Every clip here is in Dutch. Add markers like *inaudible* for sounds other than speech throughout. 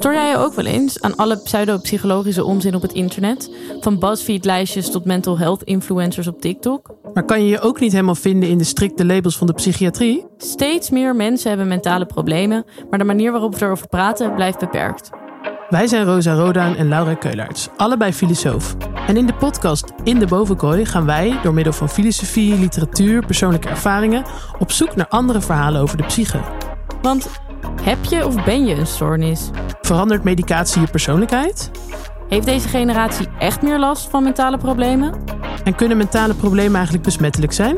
Stoor jij je ook wel eens aan alle pseudopsychologische onzin op het internet? Van BuzzFeed-lijstjes tot mental health influencers op TikTok? Maar kan je je ook niet helemaal vinden in de strikte labels van de psychiatrie? Steeds meer mensen hebben mentale problemen, maar de manier waarop we erover praten blijft beperkt. Wij zijn Rosa Rodaan en Laura Keulaerts, allebei filosoof. En in de podcast In de Bovenkooi gaan wij, door middel van filosofie, literatuur, persoonlijke ervaringen, op zoek naar andere verhalen over de psyche. Want heb je of ben je een stoornis? Verandert medicatie je persoonlijkheid? Heeft deze generatie echt meer last van mentale problemen? En kunnen mentale problemen eigenlijk besmettelijk zijn?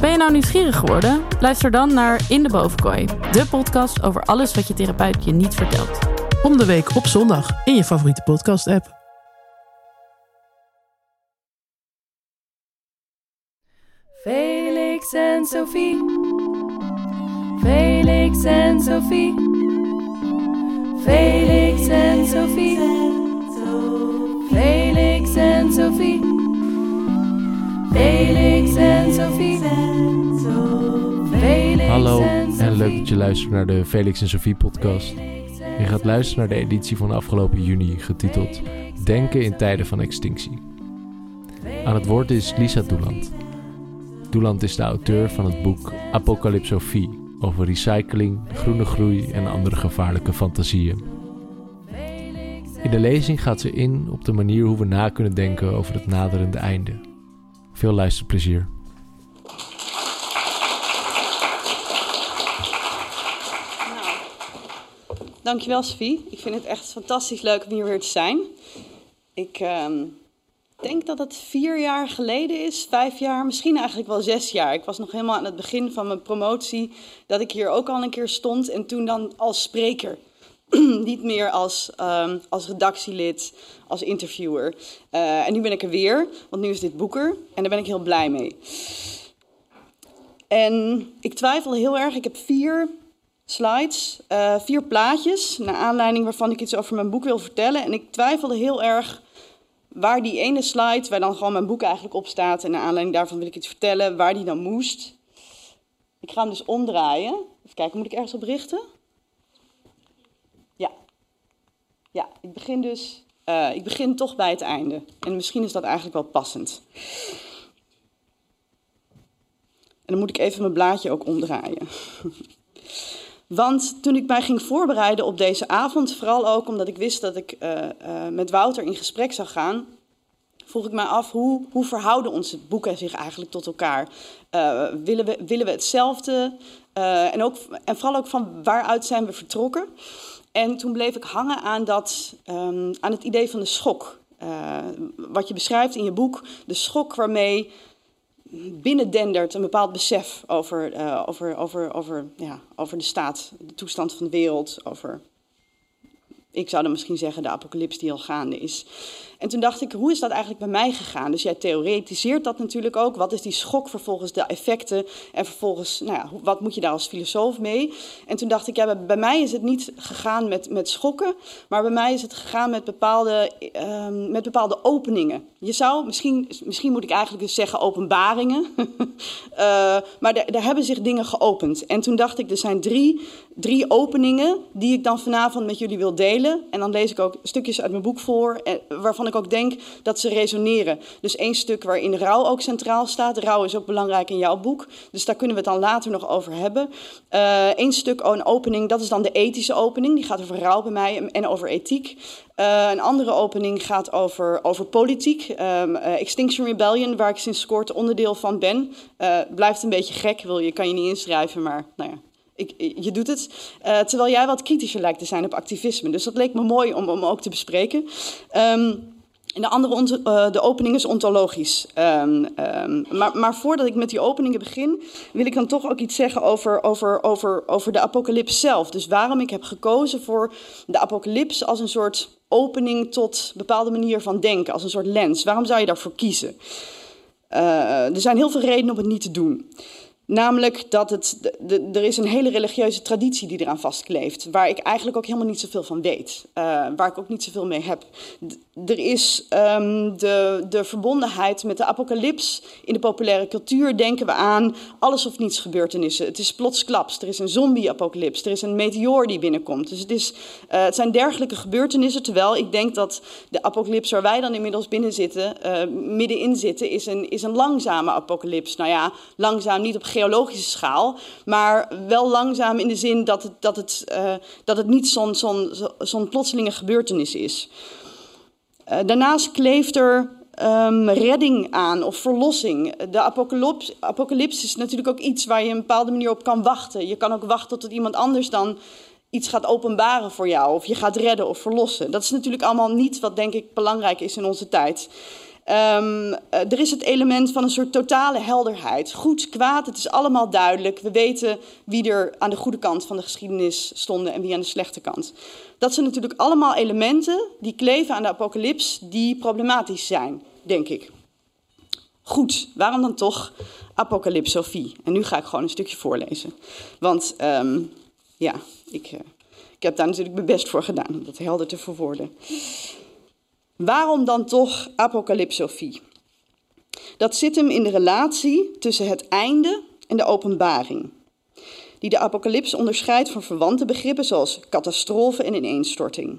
Ben je nou nieuwsgierig geworden? Luister dan naar In de Bovenkooi, de podcast over alles wat je therapeut je niet vertelt. Om de week op zondag in je favoriete podcast-app. Felix en Sophie. Felix en Sophie. Felix en Sophie. Felix en Sophie. Felix en Sophie. Hallo en leuk dat je luistert naar de Felix en Sophie podcast. Je gaat luisteren naar de editie van afgelopen juni getiteld Denken in tijden van extinctie. Aan het woord is Lisa Doeland. Doeland is de auteur van het boek Apocalypsofie over recycling, groene groei en andere gevaarlijke fantasieën. In de lezing gaat ze in op de manier hoe we na kunnen denken over het naderende einde. Veel luisterplezier. Dankjewel, Sophie. Ik vind het echt fantastisch leuk om hier weer te zijn. Ik ehm, denk dat het vier jaar geleden is, vijf jaar, misschien eigenlijk wel zes jaar. Ik was nog helemaal aan het begin van mijn promotie dat ik hier ook al een keer stond en toen dan als spreker. *clears throat* Niet meer als, ehm, als redactielid, als interviewer. Eh, en nu ben ik er weer, want nu is dit boeker en daar ben ik heel blij mee. En ik twijfel heel erg. Ik heb vier slides, eh, vier plaatjes, naar aanleiding waarvan ik iets over mijn boek wil vertellen. En ik twijfelde heel erg waar die ene slide, waar dan gewoon mijn boek eigenlijk op staat, en naar aanleiding daarvan wil ik iets vertellen, waar die dan moest. Ik ga hem dus omdraaien. Even kijken, moet ik ergens op richten? Ja. Ja, ik begin dus, eh, ik begin toch bij het einde. En misschien is dat eigenlijk wel passend. En dan moet ik even mijn blaadje ook omdraaien. *laughs* Want toen ik mij ging voorbereiden op deze avond, vooral ook omdat ik wist dat ik eh, eh, met Wouter in gesprek zou gaan, vroeg ik mij af hoe, hoe verhouden onze boeken zich eigenlijk tot elkaar? Eh, willen, we, willen we hetzelfde? En, ook, en vooral ook van waaruit zijn we vertrokken? En toen bleef ik hangen aan, dat, ehm, aan het idee van de schok. Wat je beschrijft in je boek, de schok waarmee binnendendert een bepaald besef over, eh, over, over, over, ja, over de staat, de toestand van de wereld, over, ik zou dan misschien zeggen, de apocalyps die al gaande is. En toen dacht ik, hoe is dat eigenlijk bij mij gegaan? Dus jij theoretiseert dat natuurlijk ook. Wat is die schok, vervolgens de effecten en vervolgens, nou ja, wat moet je daar als filosoof mee? En toen dacht ik, ja, bij- mij is het niet gegaan met, met schokken, maar bij mij is het gegaan met bepaalde, ehm, met bepaalde openingen. Je zou, misschien, misschien moet ik eigenlijk dus zeggen openbaringen, *laughs* Eh, maar er, er hebben zich dingen geopend. En toen dacht ik, er zijn drie, drie openingen die ik dan vanavond met jullie wil delen. En dan lees ik ook stukjes uit mijn boek voor, eh, waarvan ik ook denk dat ze resoneren. Dus één stuk waarin rouw ook centraal staat. Rouw is ook belangrijk in jouw boek, dus daar kunnen we het dan later nog over hebben. Eén stuk, oh, een opening, dat is dan de ethische opening. Die gaat over rouw bij mij en- over ethiek. Eh, een andere opening gaat over, over politiek. Ehm, eh, Extinction Rebellion, waar ik sinds kort onderdeel van ben. Eh, blijft een beetje gek, wil je, kan je niet inschrijven, maar nou ja. Ik, je doet het. Eh, terwijl jij wat kritischer lijkt te zijn op activisme. Dus dat leek me mooi om, om ook te bespreken. Ehm, de andere eh, de opening is ontologisch. Ehm, ehm, maar, maar voordat ik met die openingen begin, wil ik dan toch ook iets zeggen over, over, over, over de apocalyps zelf. Dus waarom ik heb gekozen voor de apocalyps als een soort opening tot een bepaalde manier van denken, als een soort lens. Waarom zou je daarvoor kiezen? Eh, er zijn heel veel redenen om het niet te doen. Namelijk dat het, er is een hele religieuze traditie die eraan vastkleeft, waar ik eigenlijk ook helemaal niet zoveel van weet, uh, waar ik ook niet zoveel mee heb. Er is um, de, de verbondenheid met de apocalyps. In de populaire cultuur denken we aan alles of niets gebeurtenissen. Het is plotsklaps, er is een zombie-apocalyps, er is een meteoor die binnenkomt. Dus het, is, uh, het zijn dergelijke gebeurtenissen, terwijl ik denk dat de apocalyps waar wij dan inmiddels binnen zitten, uh, middenin zitten, is een, is een langzame apocalyps. Nou ja, langzaam niet op geologische schaal, maar wel langzaam in de zin dat het, dat het, uh, dat het niet zo'n zo'n zo'n plotselinge gebeurtenis is. Uh, daarnaast kleeft er um, redding aan of verlossing. De apocalyps, apocalyps is natuurlijk ook iets waar je een bepaalde manier op kan wachten. Je kan ook wachten tot iemand anders dan iets gaat openbaren voor jou, of je gaat redden of verlossen. Dat is natuurlijk allemaal niet wat denk ik belangrijk is in onze tijd. Um, er is het element van een soort totale helderheid. Goed, kwaad, het is allemaal duidelijk. We weten wie er aan de goede kant van de geschiedenis stonden en wie aan de slechte kant. Dat zijn natuurlijk allemaal elementen die kleven aan de apocalyps die problematisch zijn, denk ik. Goed, waarom dan toch apocalypsofie? En nu ga ik gewoon een stukje voorlezen. Want um, ja, ik, uh, ik heb daar natuurlijk mijn best voor gedaan om dat helder te verwoorden. Waarom dan toch apocalypsofie? Dat zit hem in de relatie tussen het einde en de openbaring, die de apocalyps onderscheidt van verwante begrippen zoals catastrofe en ineenstorting.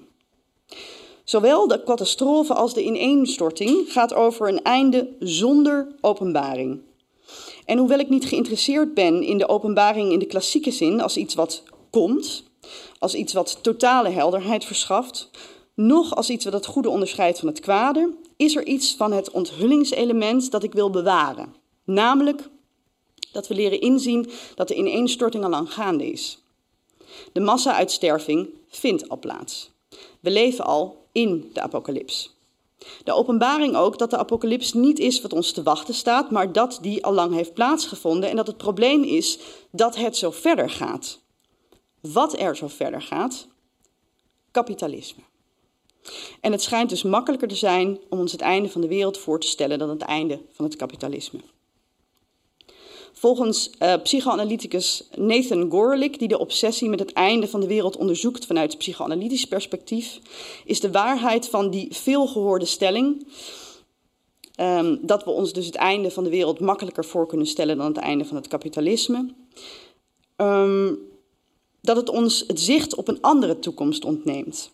Zowel de catastrofe als de ineenstorting gaat over een einde zonder openbaring. En hoewel ik niet geïnteresseerd ben in de openbaring in de klassieke zin als iets wat komt, als iets wat totale helderheid verschaft, nog als iets wat het goede onderscheidt van het kwade, is er iets van het onthullingselement dat ik wil bewaren. Namelijk dat we leren inzien dat de ineenstorting al lang gaande is. De massa-uitsterving vindt al plaats. We leven al in de apocalyps. De openbaring ook dat de apocalyps niet is wat ons te wachten staat, maar dat die al lang heeft plaatsgevonden en dat het probleem is dat het zo verder gaat. Wat er zo verder gaat? Kapitalisme. En het schijnt dus makkelijker te zijn om ons het einde van de wereld voor te stellen dan het einde van het kapitalisme. Volgens uh, psychoanalyticus Nathan Gorelick, die de obsessie met het einde van de wereld onderzoekt vanuit psychoanalytisch perspectief, is de waarheid van die veelgehoorde stelling um, dat we ons dus het einde van de wereld makkelijker voor kunnen stellen dan het einde van het kapitalisme, um, dat het ons het zicht op een andere toekomst ontneemt.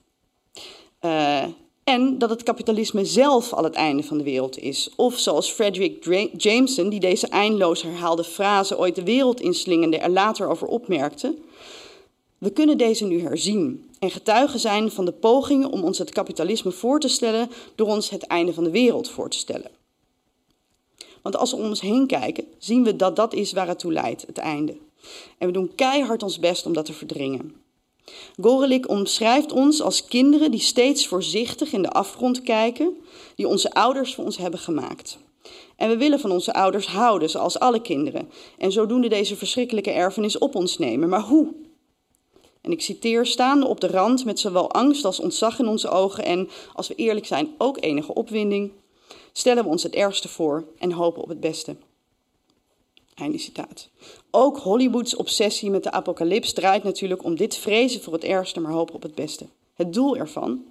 Uh, en dat het kapitalisme zelf al het einde van de wereld is. Of zoals Frederick Jameson, die deze eindeloos herhaalde frase ooit de wereld inslingende, er later over opmerkte. We kunnen deze nu herzien en getuigen zijn van de pogingen om ons het kapitalisme voor te stellen door ons het einde van de wereld voor te stellen. Want als we om ons heen kijken, zien we dat dat is waar het toe leidt, het einde. En we doen keihard ons best om dat te verdringen. Gorelik omschrijft ons als kinderen die steeds voorzichtig in de afgrond kijken, die onze ouders voor ons hebben gemaakt. En we willen van onze ouders houden, zoals alle kinderen, en zodoende deze verschrikkelijke erfenis op ons nemen. Maar hoe? En ik citeer, staande op de rand met zowel angst als ontzag in onze ogen en, als we eerlijk zijn, ook enige opwinding, stellen we ons het ergste voor en hopen op het beste. Einde citaat. Ook Hollywoods obsessie met de apocalyps draait natuurlijk om dit vrezen voor het ergste, maar hopen op het beste. Het doel ervan?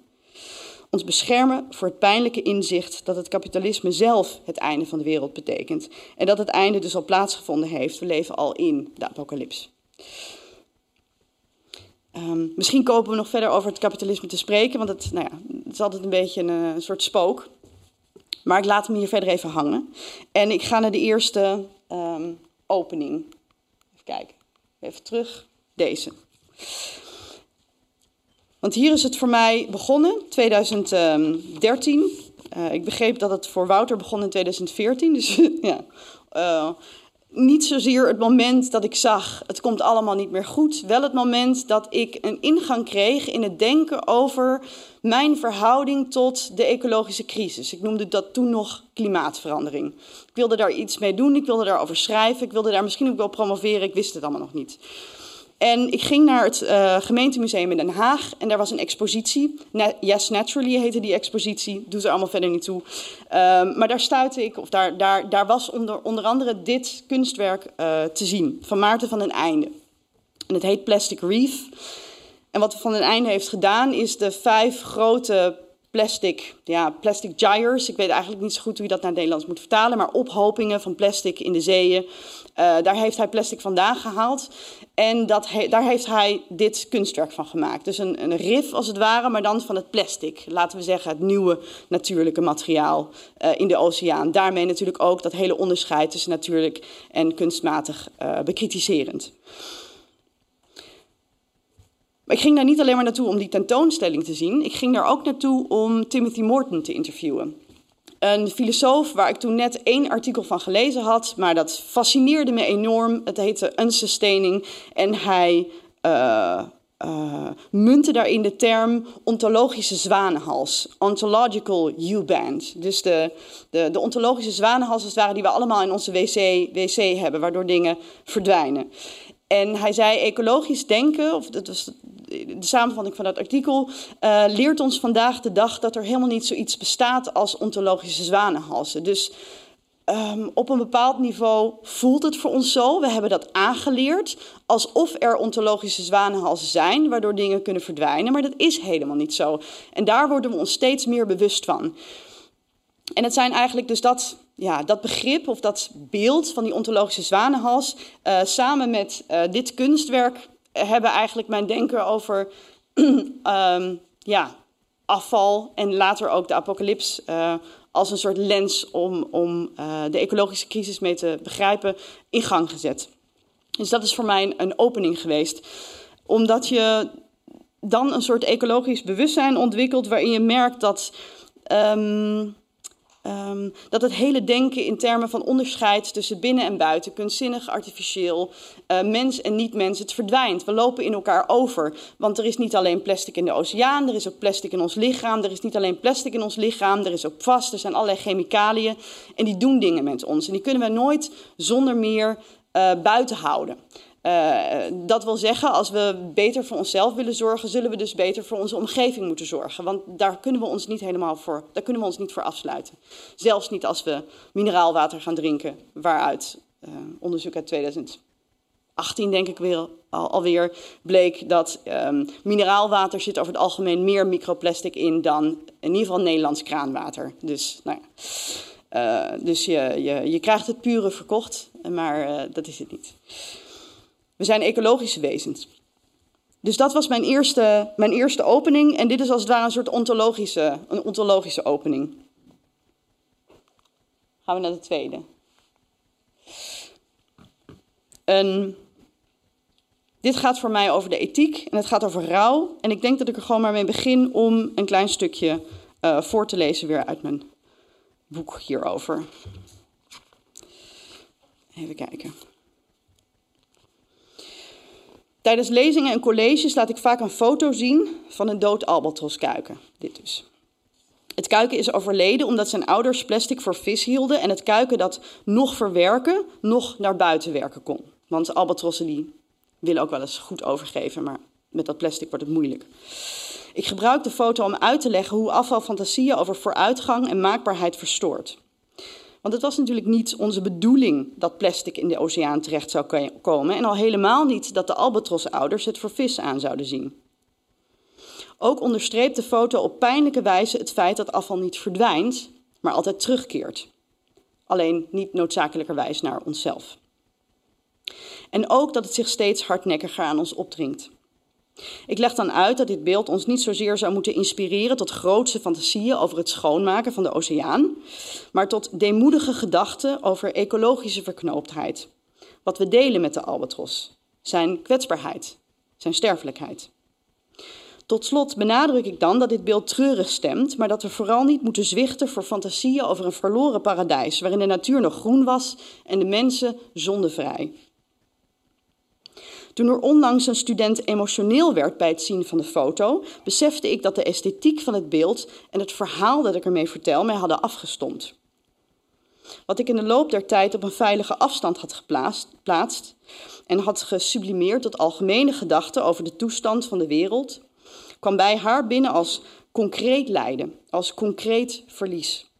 Ons beschermen voor het pijnlijke inzicht dat het kapitalisme zelf het einde van de wereld betekent. En dat het einde dus al plaatsgevonden heeft. We leven al in de apocalyps. Um, misschien kopen we nog verder over het kapitalisme te spreken, want het, nou ja, het is altijd een beetje een, een soort spook. Maar ik laat hem hier verder even hangen. En ik ga naar de eerste um, opening. Even kijken. Even terug. Deze. Want hier is het voor mij begonnen, 2013. Uh, ik begreep dat het voor Wouter begon in 2014. Dus *laughs* ja, uh, niet zozeer het moment dat ik zag, het komt allemaal niet meer goed. Wel het moment dat ik een ingang kreeg in het denken over mijn verhouding tot de ecologische crisis. Ik noemde dat toen nog klimaatverandering. Ik wilde daar iets mee doen, ik wilde daarover schrijven, ik wilde daar misschien ook wel promoveren, ik wist het allemaal nog niet. En ik ging naar het uh, gemeentemuseum in Den Haag en daar was een expositie. Yes, Naturally heette die expositie, doet er allemaal verder niet toe. Um, maar daar stuitte ik, of daar, daar, daar was onder, onder andere dit kunstwerk uh, te zien, van Maarten van den Einde. En het heet Plastic Reef. En wat Van den Einde heeft gedaan, is de vijf grote plastic, ja, plastic gyres. Ik weet eigenlijk niet zo goed hoe je dat naar het Nederlands moet vertalen, maar ophopingen van plastic in de zeeën. Uh, daar heeft hij plastic vandaan gehaald. En dat daar heeft hij dit kunstwerk van gemaakt. Dus een, een rif als het ware, maar dan van het plastic. Laten we zeggen het nieuwe natuurlijke materiaal uh, in de oceaan. Daarmee natuurlijk ook dat hele onderscheid tussen natuurlijk en kunstmatig uh, bekritiserend. Maar ik ging daar niet alleen maar naartoe om die tentoonstelling te zien. Ik ging daar ook naartoe om Timothy Morton te interviewen. Een filosoof waar ik toen net één artikel van gelezen had, maar dat fascineerde me enorm. Het heette Unsustaining en hij uh, uh, munte daarin de term ontologische zwanenhals, ontological U-band. Dus de, de, de ontologische zwanenhals, als het die we allemaal in onze wc, wc hebben, waardoor dingen verdwijnen. En hij zei: ecologisch denken, of dat was de samenvatting van dat artikel, uh, leert ons vandaag de dag dat er helemaal niet zoiets bestaat als ontologische zwanenhalsen. Dus um, op een bepaald niveau voelt het voor ons zo. We hebben dat aangeleerd alsof er ontologische zwanenhalsen zijn, waardoor dingen kunnen verdwijnen. Maar dat is helemaal niet zo. En daar worden we ons steeds meer bewust van. En het zijn eigenlijk dus dat, ja, dat begrip of dat beeld van die ontologische zwanenhals, uh, samen met uh, dit kunstwerk, hebben eigenlijk mijn denken over um, *clears throat* ja, afval en later ook de apocalyps als een soort lens om, om de ecologische crisis mee te begrijpen, in gang gezet. Dus dat is voor mij een opening geweest, omdat je dan een soort ecologisch bewustzijn ontwikkelt waarin je merkt dat. Um, Um, dat het hele denken in termen van onderscheid tussen binnen en buiten, kunstzinnig, artificieel, uh, mens en niet-mens, het verdwijnt. We lopen in elkaar over. Want er is niet alleen plastic in de oceaan, er is ook plastic in ons lichaam. Er is niet alleen plastic in ons lichaam, er is ook vast, er zijn allerlei chemicaliën. En die doen dingen met ons. En die kunnen we nooit zonder meer uh, buiten houden. Uh, dat wil zeggen, als we beter voor onszelf willen zorgen, zullen we dus beter voor onze omgeving moeten zorgen. Want daar kunnen we ons niet helemaal voor, daar kunnen we ons niet voor afsluiten. Zelfs niet als we mineraalwater gaan drinken, waaruit uh, onderzoek uit 2018 denk ik weer, al, alweer bleek dat um, mineraalwater zit over het algemeen meer microplastic in dan in ieder geval Nederlands kraanwater. Dus, nou ja. uh, dus je, je, je krijgt het pure verkocht, maar dat is het niet. We zijn ecologische wezens. Dus dat was mijn eerste, mijn eerste opening. En dit is als het ware een soort ontologische, een ontologische opening. Gaan we naar de tweede. En dit gaat voor mij over de ethiek en het gaat over rouw. En ik denk dat ik er gewoon maar mee begin om een klein stukje uh, voor te lezen weer uit mijn boek hierover. Even kijken. Tijdens lezingen en colleges laat ik vaak een foto zien van een dood albatroskuiken. Dit dus. Het kuiken is overleden omdat zijn ouders plastic voor vis hielden en het kuiken dat nog verwerken, nog naar buiten werken kon. Want albatrossen die willen ook wel eens goed overgeven, maar met dat plastic wordt het moeilijk. Ik gebruik de foto om uit te leggen hoe afvalfantasieën over vooruitgang en maakbaarheid verstoort. Want het was natuurlijk niet onze bedoeling dat plastic in de oceaan terecht zou komen. En al helemaal niet dat de albatrosouders het voor vissen aan zouden zien. Ook onderstreept de foto op pijnlijke wijze het feit dat afval niet verdwijnt, maar altijd terugkeert. Alleen niet noodzakelijkerwijs naar onszelf. En ook dat het zich steeds hardnekkiger aan ons opdringt. Ik leg dan uit dat dit beeld ons niet zozeer zou moeten inspireren tot grootse fantasieën over het schoonmaken van de oceaan, maar tot deemoedige gedachten over ecologische verknooptheid. Wat we delen met de albatros, zijn kwetsbaarheid, zijn sterfelijkheid. Tot slot benadruk ik dan dat dit beeld treurig stemt, maar dat we vooral niet moeten zwichten voor fantasieën over een verloren paradijs waarin de natuur nog groen was en de mensen zondevrij. Toen er onlangs een student emotioneel werd bij het zien van de foto, besefte ik dat de esthetiek van het beeld en het verhaal dat ik ermee vertel mij hadden afgestomd. wat ik in de loop der tijd op een veilige afstand had geplaatst en had gesublimeerd tot algemene gedachten over de toestand van de wereld, kwam bij haar binnen als concreet lijden, als concreet verlies.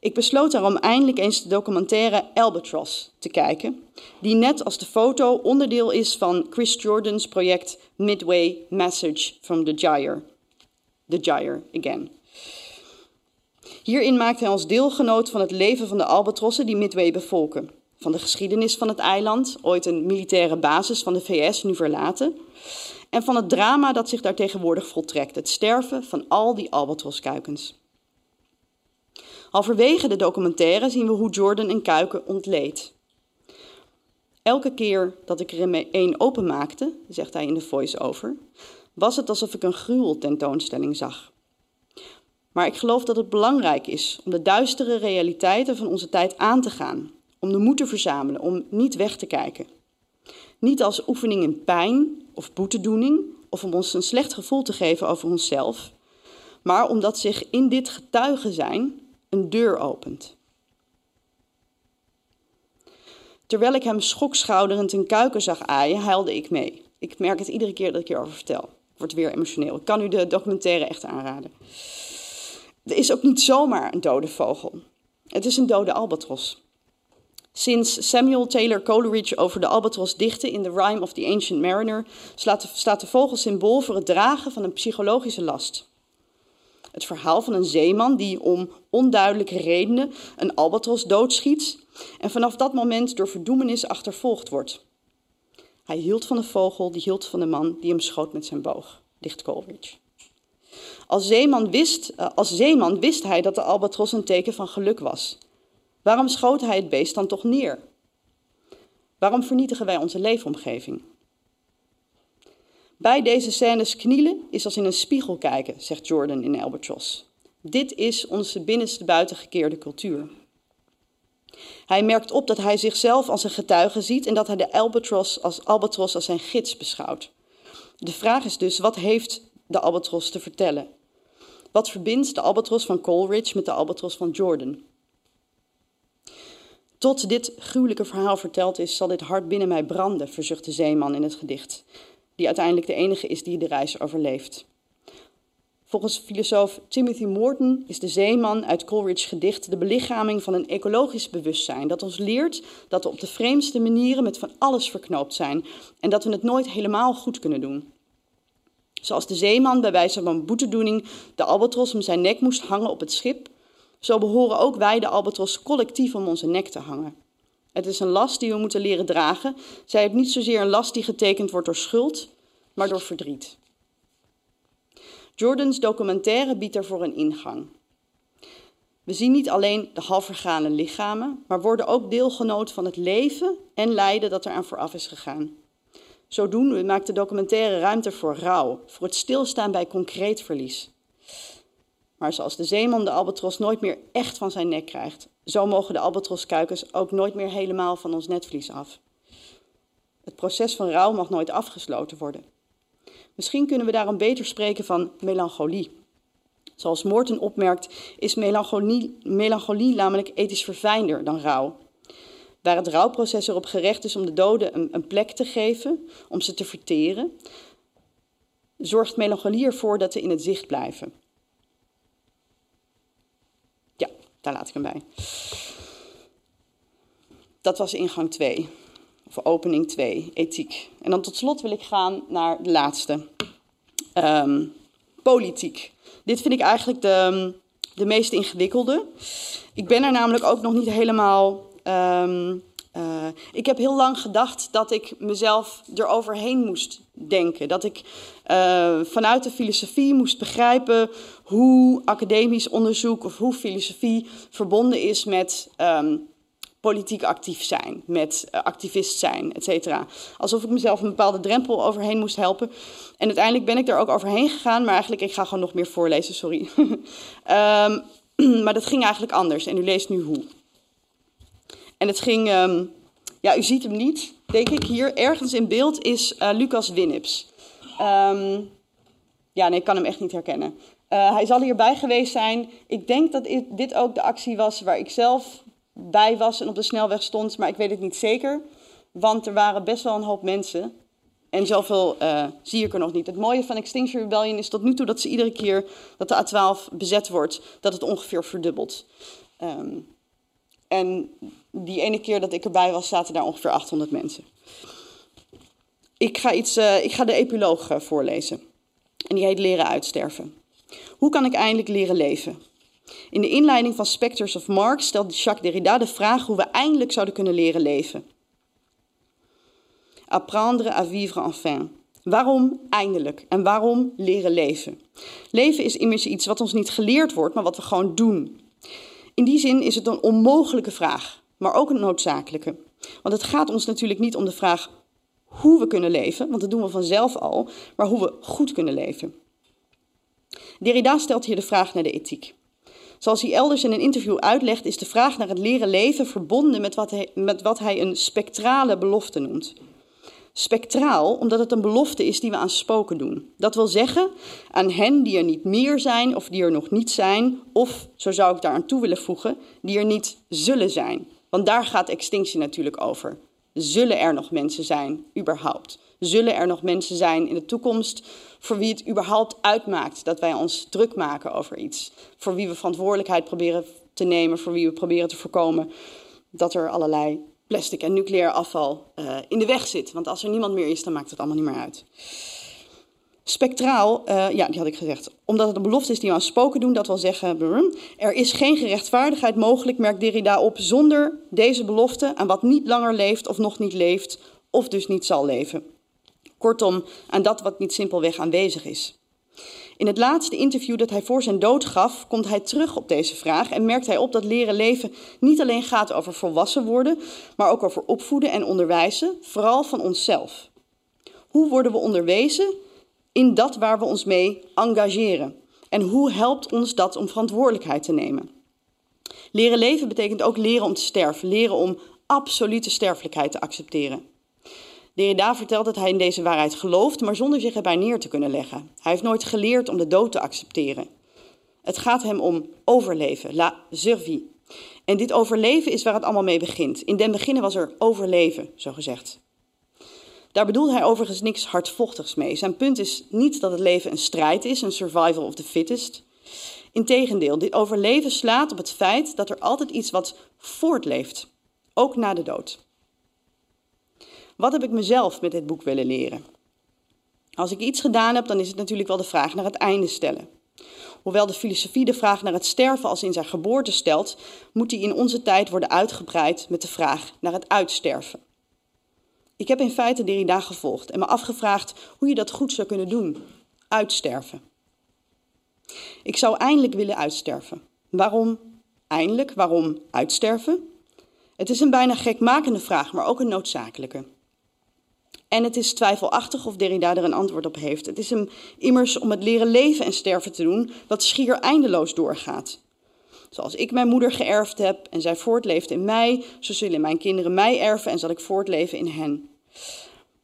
Ik besloot daarom eindelijk eens de documentaire Albatross te kijken, die net als de foto onderdeel is van Chris Jordan's project Midway Message from the Gyre. The Gyre again. Hierin maakt hij ons deelgenoot van het leven van de albatrossen die Midway bevolken. Van de geschiedenis van het eiland, ooit een militaire basis van de VS, nu verlaten. En van het drama dat zich daar tegenwoordig voltrekt, het sterven van al die albatroskuikens. Halverwege de documentaire zien we hoe Jordan een kuiken ontleedt. Elke keer dat ik er een openmaakte, zegt hij in de voice-over, was het alsof ik een gruweltentoonstelling zag. Maar ik geloof dat het belangrijk is om de duistere realiteiten van onze tijd aan te gaan, om de moed te verzamelen, om niet weg te kijken. Niet als oefening in pijn of boetedoening of om ons een slecht gevoel te geven over onszelf, maar omdat zich in dit getuigen zijn een deur opent. Terwijl ik hem schokschouderend een kuiken zag aaien, huilde ik mee. Ik merk het iedere keer dat ik hierover vertel. Ik word weer emotioneel. Ik kan u de documentaire echt aanraden. Er is ook niet zomaar een dode vogel. Het is een dode albatros. Sinds Samuel Taylor Coleridge over de albatros dichtte in The Rime of the Ancient Mariner, staat de vogel symbool voor het dragen van een psychologische last. Het verhaal van een zeeman die om onduidelijke redenen een albatros doodschiet en vanaf dat moment door verdoemenis achtervolgd wordt. Hij hield van de vogel, die hield van de man die hem schoot met zijn boog, dicht Coleridge. Als zeeman, wist, eh, als zeeman wist hij dat de albatros een teken van geluk was. Waarom schoot hij het beest dan toch neer? Waarom vernietigen wij onze leefomgeving? Bij deze scènes knielen is als in een spiegel kijken, zegt Jordan in Albatross. Dit is onze binnenste buitengekeerde cultuur. Hij merkt op dat hij zichzelf als een getuige ziet en dat hij de albatros als, albatros als zijn gids beschouwt. De vraag is dus, wat heeft de albatros te vertellen? Wat verbindt de albatros van Coleridge met de albatros van Jordan? Tot dit gruwelijke verhaal verteld is, zal dit hart binnen mij branden, verzucht de zeeman in het gedicht, die uiteindelijk de enige is die de reis overleeft. Volgens filosoof Timothy Morton is de zeeman uit Coleridge's gedicht de belichaming van een ecologisch bewustzijn dat ons leert dat we op de vreemdste manieren met van alles verknoopt zijn en dat we het nooit helemaal goed kunnen doen. Zoals de zeeman bij wijze van boetedoening de albatros om zijn nek moest hangen op het schip, zo behoren ook wij de albatros collectief om onze nek te hangen. Het is een last die we moeten leren dragen. Zij heeft niet zozeer een last die getekend wordt door schuld, maar door verdriet. Jordans documentaire biedt daarvoor een ingang. We zien niet alleen de halfvergane lichamen, maar worden ook deelgenoot van het leven en lijden dat eraan vooraf is gegaan. Zodoende maakt de documentaire ruimte voor rouw, voor het stilstaan bij concreet verlies. Maar zoals de zeeman de albatros nooit meer echt van zijn nek krijgt, zo mogen de albatroskuikens ook nooit meer helemaal van ons netvlies af. Het proces van rouw mag nooit afgesloten worden. Misschien kunnen we daarom beter spreken van melancholie. Zoals Morten opmerkt, is melancholie, melancholie namelijk ethisch verfijnder dan rouw. Waar het rouwproces erop gerecht is om de doden een, een plek te geven, om ze te verteren, zorgt melancholie ervoor dat ze in het zicht blijven. Ja, daar laat ik hem bij. Dat was ingang 2 of opening 2, ethiek. En dan tot slot wil ik gaan naar de laatste, um, politiek. Dit vind ik eigenlijk de, de meest ingewikkelde. Ik ben er namelijk ook nog niet helemaal. Um, uh, ik heb heel lang gedacht dat ik mezelf eroverheen moest denken. Dat ik uh, vanuit de filosofie moest begrijpen hoe academisch onderzoek of hoe filosofie verbonden is met um, politiek actief zijn, met uh, activist zijn, et cetera. Alsof ik mezelf een bepaalde drempel overheen moest helpen. En uiteindelijk ben ik er ook overheen gegaan, maar eigenlijk, ik ga gewoon nog meer voorlezen, sorry. um, *laughs* *clears throat* maar dat ging eigenlijk anders en u leest nu hoe. En het ging, um, ja, u ziet hem niet, denk ik. Hier ergens in beeld is uh, Lucas Winnips. Um, ja, nee, ik kan hem echt niet herkennen. Eh, hij zal hierbij geweest zijn. Ik denk dat dit ook de actie was waar ik zelf bij was en op de snelweg stond, maar ik weet het niet zeker. Want er waren best wel een hoop mensen. En zoveel eh, zie ik er nog niet. Het mooie van Extinction Rebellion is tot nu toe dat ze iedere keer dat de A12 bezet wordt, dat het ongeveer verdubbelt. Ehm, en die ene keer dat ik erbij was, zaten daar ongeveer 800 mensen. Ik ga, iets, eh, ik ga de epiloog eh, voorlezen. En die heet Leren uitsterven. Hoe kan ik eindelijk leren leven? In de inleiding van Spectres of Marx stelt Jacques Derrida de vraag hoe we eindelijk zouden kunnen leren leven. Apprendre à vivre enfin. Waarom eindelijk? En waarom leren leven? Leven is immers iets wat ons niet geleerd wordt, maar wat we gewoon doen. In die zin is het een onmogelijke vraag, maar ook een noodzakelijke. Want het gaat ons natuurlijk niet om de vraag hoe we kunnen leven, want dat doen we vanzelf al, maar hoe we goed kunnen leven. Derrida stelt hier de vraag naar de ethiek. Zoals hij elders in een interview uitlegt, is de vraag naar het leren leven verbonden met wat hij, met wat hij een spectrale belofte noemt. Spectraal, omdat het een belofte is die we aan spoken doen. Dat wil zeggen, aan hen die er niet meer zijn of die er nog niet zijn, of, zo zou ik daar aan toe willen voegen, die er niet zullen zijn. Want daar gaat extinctie natuurlijk over. Zullen er nog mensen zijn, überhaupt? Zullen er nog mensen zijn in de toekomst voor wie het überhaupt uitmaakt dat wij ons druk maken over iets? Voor wie we verantwoordelijkheid proberen te nemen, voor wie we proberen te voorkomen dat er allerlei plastic en nucleair afval uh, in de weg zit. Want als er niemand meer is, dan maakt het allemaal niet meer uit. Spectraal, uh, ja, die had ik gezegd. Omdat het een belofte is die we aan spoken doen, dat wil zeggen, er is geen gerechtvaardigheid mogelijk, merkt Derrida op, zonder deze belofte aan wat niet langer leeft of nog niet leeft, of dus niet zal leven. Kortom, aan dat wat niet simpelweg aanwezig is. In het laatste interview dat hij voor zijn dood gaf, komt hij terug op deze vraag en merkt hij op dat leren leven niet alleen gaat over volwassen worden, maar ook over opvoeden en onderwijzen, vooral van onszelf. Hoe worden we onderwezen in dat waar we ons mee engageren? En hoe helpt ons dat om verantwoordelijkheid te nemen? Leren leven betekent ook leren om te sterven, leren om absolute sterfelijkheid te accepteren. Derrida vertelt dat hij in deze waarheid gelooft, maar zonder zich erbij neer te kunnen leggen. Hij heeft nooit geleerd om de dood te accepteren. Het gaat hem om overleven, la survie. En dit overleven is waar het allemaal mee begint. In den beginnen was er overleven, zo gezegd. Daar bedoelt hij overigens niks hardvochtigs mee. Zijn punt is niet dat het leven een strijd is, een survival of the fittest. Integendeel, dit overleven slaat op het feit dat er altijd iets wat voortleeft, ook na de dood. Wat heb ik mezelf met dit boek willen leren? Als ik iets gedaan heb, dan is het natuurlijk wel de vraag naar het einde stellen. Hoewel de filosofie de vraag naar het sterven als in zijn geboorte stelt, moet die in onze tijd worden uitgebreid met de vraag naar het uitsterven. Ik heb in feite Derrida gevolgd en me afgevraagd hoe je dat goed zou kunnen doen. Uitsterven. Ik zou eindelijk willen uitsterven. Waarom eindelijk? Waarom uitsterven? Het is een bijna gekmakende vraag, maar ook een noodzakelijke. En het is twijfelachtig of Derrida er een antwoord op heeft. Het is hem immers om het leren leven en sterven te doen, wat schier eindeloos doorgaat. Zoals ik mijn moeder geërfd heb en zij voortleeft in mij, zo zullen mijn kinderen mij erven en zal ik voortleven in hen.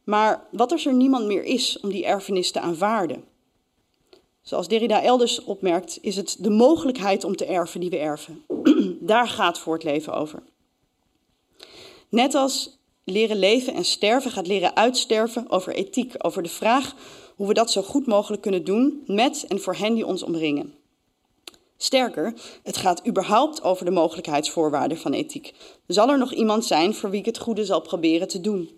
Maar wat als er niemand meer is om die erfenis te aanvaarden? Zoals Derrida elders opmerkt, is het de mogelijkheid om te erven die we erven. *clears throat* Daar gaat voortleven over. Net als leren leven en sterven gaat leren uitsterven over ethiek, over de vraag hoe we dat zo goed mogelijk kunnen doen met en voor hen die ons omringen. Sterker, het gaat überhaupt over de mogelijkheidsvoorwaarden van ethiek. Zal er nog iemand zijn voor wie ik het goede zal proberen te doen?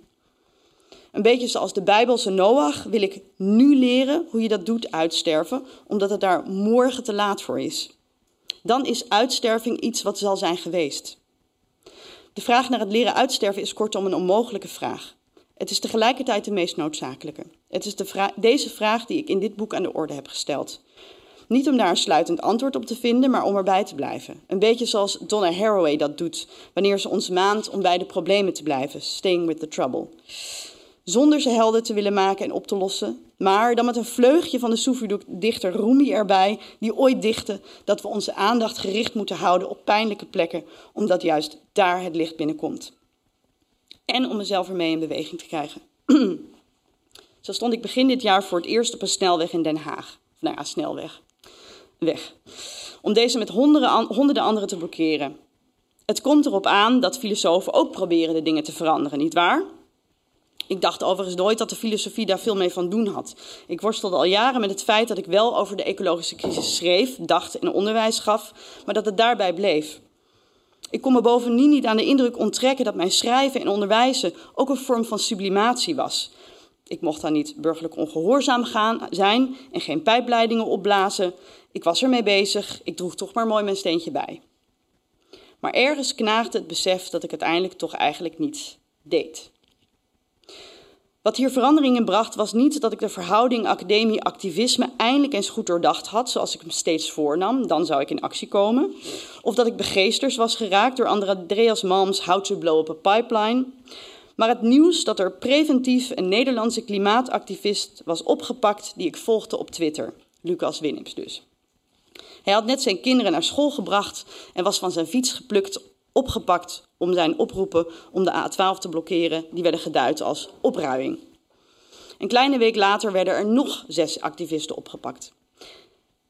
Een beetje zoals de Bijbelse Noach wil ik nu leren hoe je dat doet uitsterven, omdat het daar morgen te laat voor is. Dan is uitsterving iets wat zal zijn geweest. De vraag naar het leren uitsterven is kortom een onmogelijke vraag. Het is tegelijkertijd de meest noodzakelijke. Het is de vra deze vraag die ik in dit boek aan de orde heb gesteld. Niet om daar een sluitend antwoord op te vinden, maar om erbij te blijven. Een beetje zoals Donna Haraway dat doet wanneer ze ons maand om bij de problemen te blijven, staying with the trouble. Zonder ze helder te willen maken en op te lossen, maar dan met een vleugje van de Soefi-dichter Rumi erbij, die ooit dichtte dat we onze aandacht gericht moeten houden op pijnlijke plekken, omdat juist daar het licht binnenkomt. En om mezelf ermee in beweging te krijgen. *clears throat* Zo stond ik begin dit jaar voor het eerst op een snelweg in Den Haag. Nou ja, snelweg. Weg. Om deze met honderden, honderden anderen te blokkeren. Het komt erop aan dat filosofen ook proberen de dingen te veranderen, nietwaar? Ik dacht overigens nooit dat de filosofie daar veel mee van doen had. Ik worstelde al jaren met het feit dat ik wel over de ecologische crisis schreef, dacht en onderwijs gaf, maar dat het daarbij bleef. Ik kon me bovendien niet aan de indruk onttrekken dat mijn schrijven en onderwijzen ook een vorm van sublimatie was. Ik mocht dan niet burgerlijk ongehoorzaam gaan, zijn en geen pijpleidingen opblazen. Ik was ermee bezig, ik droeg toch maar mooi mijn steentje bij. Maar ergens knaagde het besef dat ik uiteindelijk toch eigenlijk niets deed. Wat hier verandering in bracht was niet dat ik de verhouding academie-activisme eindelijk eens goed doordacht had, zoals ik hem steeds voornam, dan zou ik in actie komen. Of dat ik begeesters was geraakt door Andreas Malms How to Blow Up a Pipeline. Maar het nieuws dat er preventief een Nederlandse klimaatactivist was opgepakt die ik volgde op Twitter. Lucas Winnips dus. Hij had net zijn kinderen naar school gebracht en was van zijn fiets geplukt, opgepakt om zijn oproepen om de A12 te blokkeren. Die werden geduid als opruiing. Een kleine week later werden er nog zes activisten opgepakt.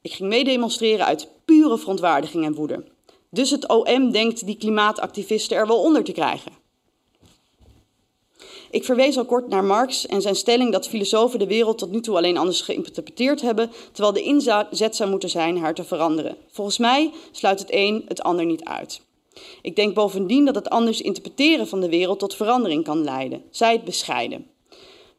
Ik ging meedemonstreren uit pure verontwaardiging en woede. Dus het OM denkt die klimaatactivisten er wel onder te krijgen. Ik verwees al kort naar Marx en zijn stelling dat filosofen de wereld tot nu toe alleen anders geïnterpreteerd hebben, terwijl de inzet zou moeten zijn haar te veranderen. Volgens mij sluit het een het ander niet uit. Ik denk bovendien dat het anders interpreteren van de wereld tot verandering kan leiden, zij het bescheiden.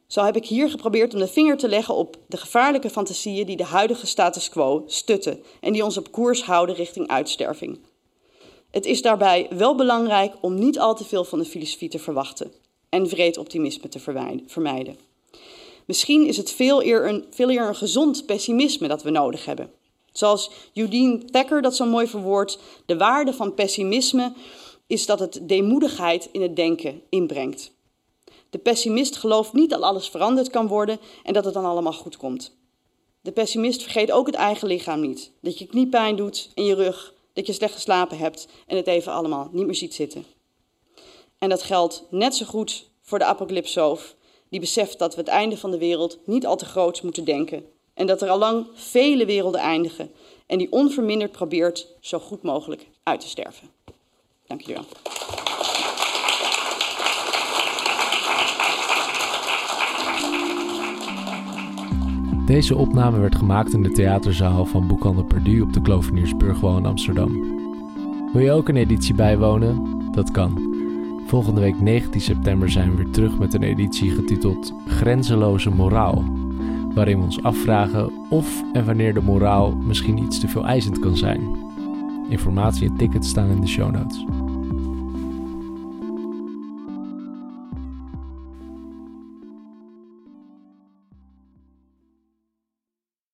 Zo heb ik hier geprobeerd om de vinger te leggen op de gevaarlijke fantasieën die de huidige status quo stutten en die ons op koers houden richting uitsterving. Het is daarbij wel belangrijk om niet al te veel van de filosofie te verwachten en vreed optimisme te vermijden. Misschien is het veel eer een, veel een gezond pessimisme dat we nodig hebben. Zoals Eugene Thacker dat zo mooi verwoordt, de waarde van pessimisme is dat het deemoedigheid in het denken inbrengt. De pessimist gelooft niet dat alles veranderd kan worden en dat het dan allemaal goed komt. De pessimist vergeet ook het eigen lichaam niet. Dat je kniepijn doet in je rug, dat je slecht geslapen hebt en het even allemaal niet meer ziet zitten. En dat geldt net zo goed voor de apocalypsoof, die beseft dat we het einde van de wereld niet al te groot moeten denken. En dat er al lang vele werelden eindigen. En die onverminderd probeert zo goed mogelijk uit te sterven. Dank jullie wel. Deze opname werd gemaakt in de theaterzaal van Boekhandel Perdu op de Kloveniersburgwal in Amsterdam. Wil je ook een editie bijwonen? Dat kan. Volgende week 19 september zijn we weer terug met een editie getiteld Grenzeloze Moraal. Waarin we ons afvragen of en wanneer de moraal misschien iets te veel eisend kan zijn. Informatie en tickets staan in de show notes.